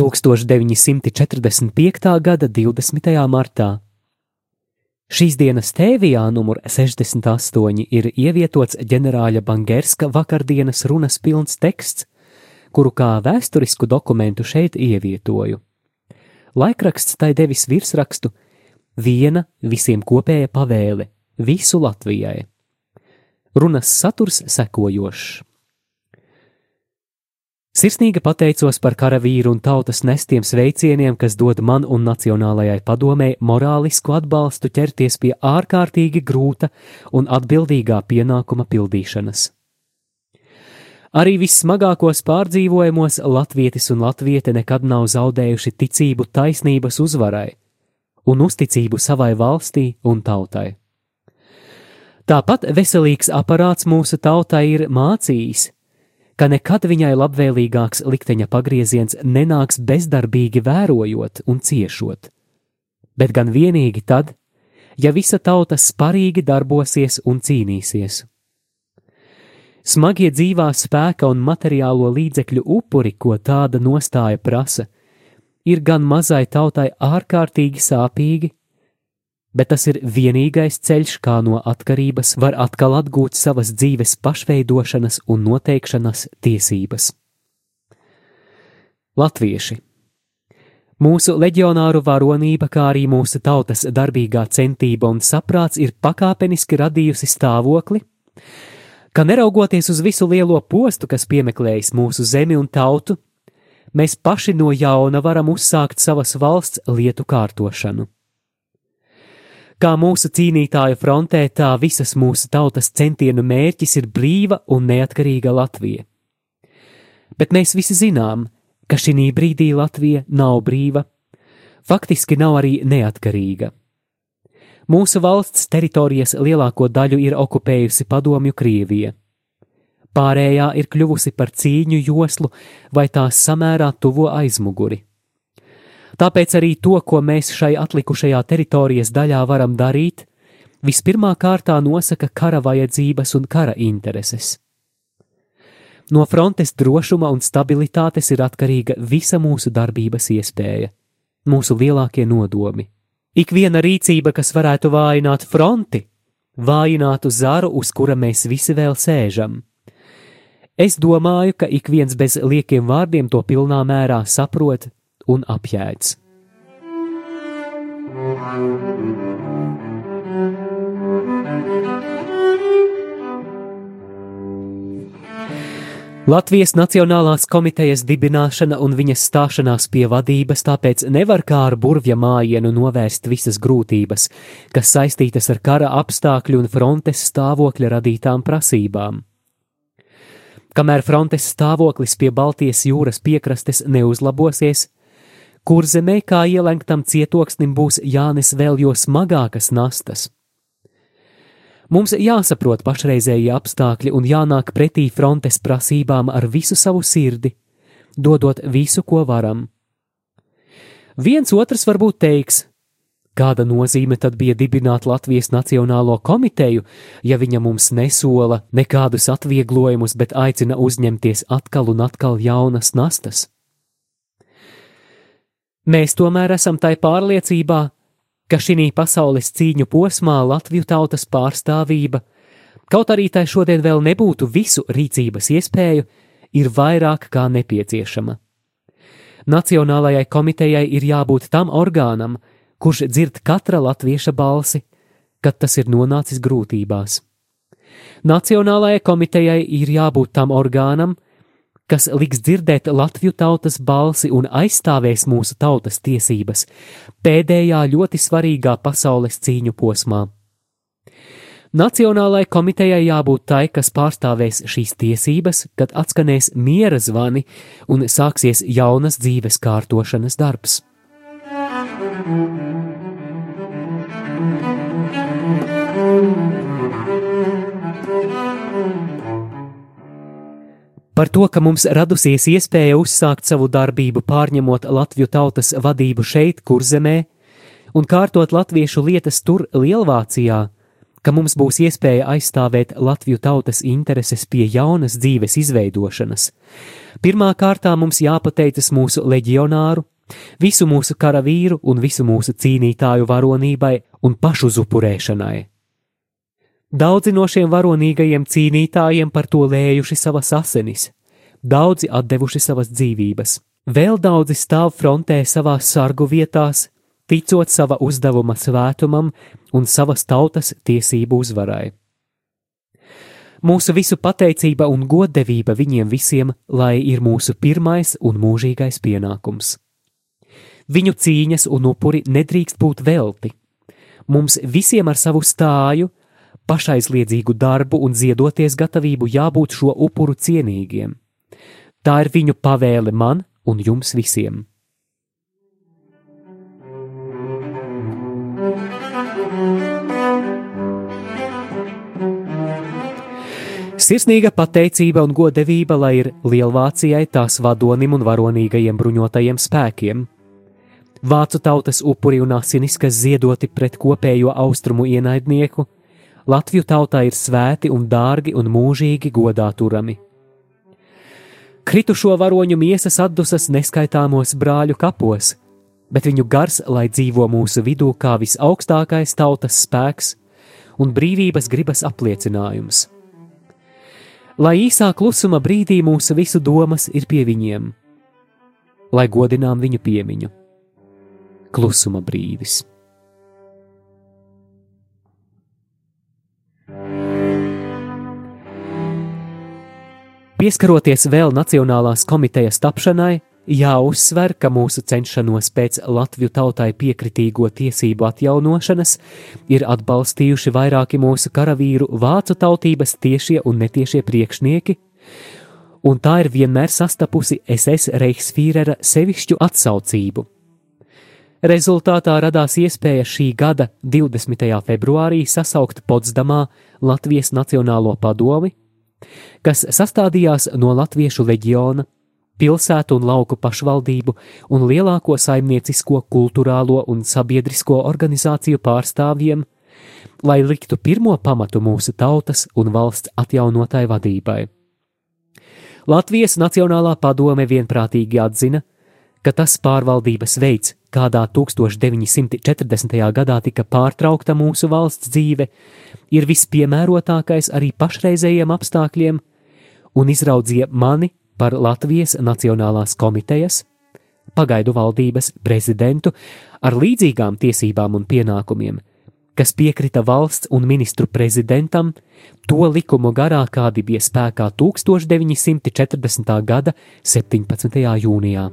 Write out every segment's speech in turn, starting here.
1945. gada 20. martā. Šīs dienas tēvijā numur 68 ir ievietots ģenerāļa Bangerska vakardienas runas pilns teksts, kuru kā vēsturisku dokumentu šeit ievietoju. Laikraksts tai devis virsrakstu Viena visiem kopēja pavēle visu Latvijai. Runas saturs sekojošs. Sirsnīgi pateicos par karavīru un tautas nestiem sveicieniem, kas dod man un Nacionālajai padomē morālisku atbalstu ķerties pie ārkārtīgi grūta un atbildīgā pienākuma pildīšanas. Arī vissmagākos pārdzīvojumos latvietis un latviete nekad nav zaudējuši ticību taisnības uzvarai un uzticību savai valstī un tautai. Tāpat veselīgs aparāts mūsu tautai ir mācījis, ka nekad viņai labvēlīgāks likteņa pagrieziens nenāks bezdarbīgi vērojot un ciešot, bet gan vienīgi tad, ja visa tauta sparīgi darbosies un cīnīsies. Smagie dzīvā spēka un materiālo līdzekļu upuri, ko tāda nostāja prasa, ir gan mazai tautai ārkārtīgi sāpīgi, bet tas ir vienīgais ceļš, kā no atkarības var atkal atgūt savas dzīves pašveidošanas un noteikšanas tiesības. Latvieši! Mūsu leģionāru varonība, kā arī mūsu tautas darbīgā centība un saprāts ir pakāpeniski radījusi stāvokli, ka neraugoties uz visu lielo postu, kas piemeklējis mūsu zemi un tautu, mēs paši no jauna varam uzsākt savas valsts lietu kārtošanu. Kā mūsu cīnītāju frontē, tā visas mūsu tautas centienu mērķis ir brīva un neatkarīga Latvija. Bet mēs visi zinām, ka šī brīdī Latvija nav brīva, faktiski nav arī neatkarīga. Mūsu valsts teritorijas lielāko daļu ir okupējusi padomju Krievija. Pārējā ir kļuvusi par cīņu joslu vai tās samērā tuvo aizmuguri. Tāpēc arī to, ko mēs šai atlikušajā teritorijas daļā varam darīt, vispirmā kārtā nosaka kara vajadzības un kara intereses. No frontes drošuma un stabilitātes ir atkarīga visa mūsu darbības iespēja, mūsu lielākie nodomi. Ik viena rīcība, kas varētu vājināt fronti, vājinātu zaru, uz kura mēs visi vēl sēžam. Es domāju, ka ik viens bez liekiem vārdiem to pilnā mērā saprot un apjēdz. Latvijas Nacionālās komitejas dibināšana un viņas stāšanās pie vadības tāpēc nevar kā ar burvja mājienu novērst visas grūtības, kas saistītas ar kara apstākļu un frontes stāvokļa radītām prasībām. Kamēr frontes stāvoklis pie Baltijas jūras piekrastes neuzlabosies, kur zemē kā ielenktam cietoksnim būs jānes vēl jo smagākas nastas. Mums jāsaprot pašreizējie apstākļi un jānāk pretī frontes prasībām ar visu savu sirdi, dodot visu, ko varam. Viens otrs varbūt teiks, kāda nozīme tad bija dibināt Latvijas Nacionālo komiteju, ja viņa mums nesola nekādus atvieglojumus, bet aicina uzņemties atkal un atkal jaunas nastas. Mēs tomēr esam tai pārliecībā, ka šī pasaules cīņu posmā Latviju tautas pārstāvība, kaut arī tai šodien vēl nebūtu visu rīcības iespēju, ir vairāk kā nepieciešama. Nacionālajai komitejai ir jābūt tam orgānam, kurš dzird katra latvieša balsi, kad tas ir nonācis grūtībās. Nacionālajai komitejai ir jābūt tam orgānam, kas liks dzirdēt Latviju tautas balsi un aizstāvēs mūsu tautas tiesības pēdējā ļoti svarīgā pasaules cīņu posmā. Nacionālajai komitejai jābūt tai, kas pārstāvēs šīs tiesības, kad atskanēs miera zvani un sāksies jaunas dzīves kārtošanas darbs. Par to, ka mums radusies iespēja uzsākt savu darbību, pārņemot Latviju tautas vadību šeit, kurzemē, un kārtot latviešu lietas tur, Lielvācijā, ka mums būs iespēja aizstāvēt Latviju tautas intereses pie jaunas dzīves izveidošanas. Pirmā kārtā mums jāpateicas mūsu leģionāru, visu mūsu karavīru un visu mūsu cīnītāju varonībai un pašuzupurēšanai. Daudzi no šiem varonīgajiem cīnītājiem par to lējuši savas asinis, daudzi atdevuši savas dzīvības, vēl daudzi stāv frontē savās sargu vietās, ticot sava uzdevuma svētumam un savas tautas tiesību uzvarai. Mūsu visu pateicība un goddevība viņiem visiem, lai ir mūsu pirmais un mūžīgais pienākums. Viņu cīņas un upuri nedrīkst būt velti. Mums visiem ar savu stāju, pašaizliedzīgu darbu un ziedoties gatavību jābūt šo upuru cienīgiem. Tā ir viņu pavēle man un jums visiem. Sirsnīga pateicība un godevība, lai ir Lielvācijai, tās vadonim un varonīgajiem bruņotajiem spēkiem, vācu tautas upuri un asinis, kas ziedoti pret kopējo austrumu ienaidnieku, Latviju tautā ir svēti un dārgi un mūžīgi godā turami. Kritušo varoņu miesas atdusas neskaitāmos brāļu kapos, bet viņu gars, lai dzīvo mūsu vidū kā visaugstākais tautas spēks un brīvības gribas apliecinājums. Lai īsā klusuma brīdī mūsu visu domas ir pie viņiem, lai godinām viņu piemiņu klusuma brīdis. Pieskaroties vēl Nacionālās komitejas tapšanai, jāuzsver, ka mūsu cenšanos pēc Latviju tautai piekritīgo tiesību atjaunošanas ir atbalstījuši vairāki mūsu karavīru vācu tautības tiešie un netiešie priekšnieki, un tā ir vienmēr sastapusi SS Reichsfīrera sevišķu atsaucību Rezultātā radās iespēja šī gada 20. februārī sasaukt Potsdamā Latvijas Nacionālo padomi, kas sastādījās no Latviešu leģiona, pilsētu un lauku pašvaldību un lielāko saimniecisko, kultūrālo un sabiedrisko organizāciju pārstāvjiem, lai liktu pirmo pamatu mūsu tautas un valsts atjaunotai vadībai. Latvijas Nacionālā padome vienprātīgi atzina, ka tas pārvaldības veids, kādā 1940. gadā tika pārtraukta mūsu valsts dzīve, ir vispiemērotākais arī pašreizējiem apstākļiem, un izraudzīja mani par Latvijas Nacionālās komitejas, pagaidu valdības prezidentu ar līdzīgām tiesībām un pienākumiem, kas piekrita valsts un ministru prezidentam to likumu garā, kādi bija spēkā 1940. gada 17. jūnijā.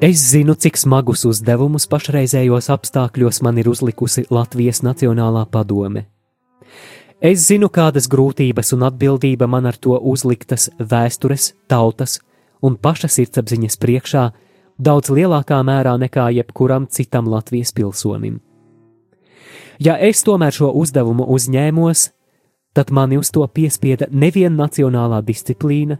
Es zinu, cik smagus uzdevumus pašreizējos apstākļos man ir uzlikusi Latvijas Nacionālā padome. Es zinu, kādas grūtības un atbildība man ar to uzliktas vēstures, tautas un paša sirdsapziņas priekšā daudz lielākā mērā nekā jebkuram citam Latvijas pilsonim. Ja es tomēr šo uzdevumu uzņēmos, tad mani uz to piespieda nevien nacionālā disciplīna,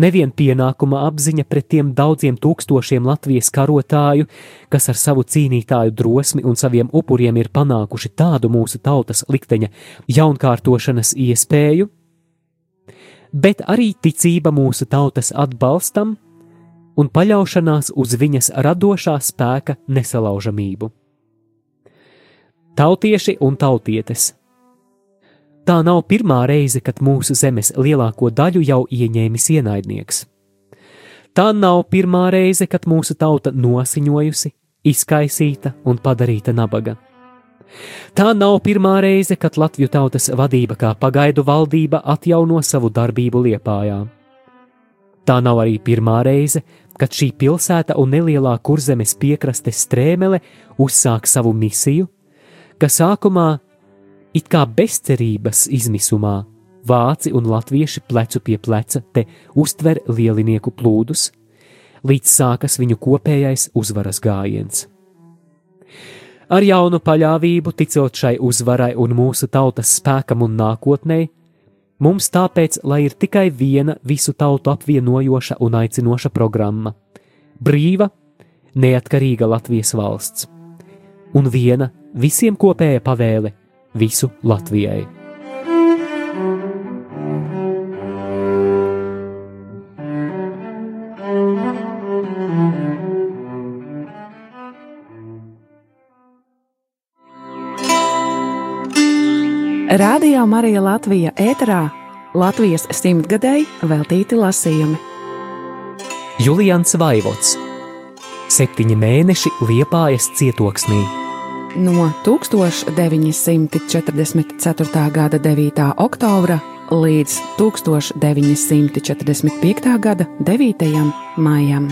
nevien pienākuma apziņa pret tiem daudziem tūkstošiem Latvijas karotāju, kas ar savu cīnītāju drosmi un saviem upuriem ir panākuši tādu mūsu tautas likteņa jaunkārtošanas iespēju, bet arī ticība mūsu tautas atbalstam un paļaušanās uz viņas radošā spēka nesalaužamību tautieši un tautietes. Tā nav pirmā reize, kad mūsu zemes lielāko daļu jau ieņēmis ienaidnieks. Tā nav pirmā reize, kad mūsu tauta nosiņojusi, izkaisīta un padarīta nabaga. Tā nav pirmā reize, kad Latviju tautas vadība kā pagaidu valdība atjauno savu darbību Liepājā. Tā nav arī pirmā reize, kad šī pilsēta un nelielā kurzemes piekrastes strēmele uzsāk savu misiju, kas sākumā it kā bezcerības izmisumā vāci un latvieši plecu pie pleca te uztver lielinieku plūdus, līdz sākas viņu kopējais uzvaras gājiens. Ar jaunu paļāvību, ticot šai uzvarai un mūsu tautas spēkam un nākotnē, mums tāpēc, lai ir tikai viena visu tautu apvienojoša un aicinoša programma - brīva, neatkarīga Latvijas valsts, un viena visiem kopēja pavēle visu Latvijai. Radio Marija Latvija ēterā Latvijas simtgadēji veltīti lasījumi. Julians Vaivots Septiņi mēneši Liepājas cietoksnī No 1944. gada 9. oktobra līdz 1945. gada 9. maijam.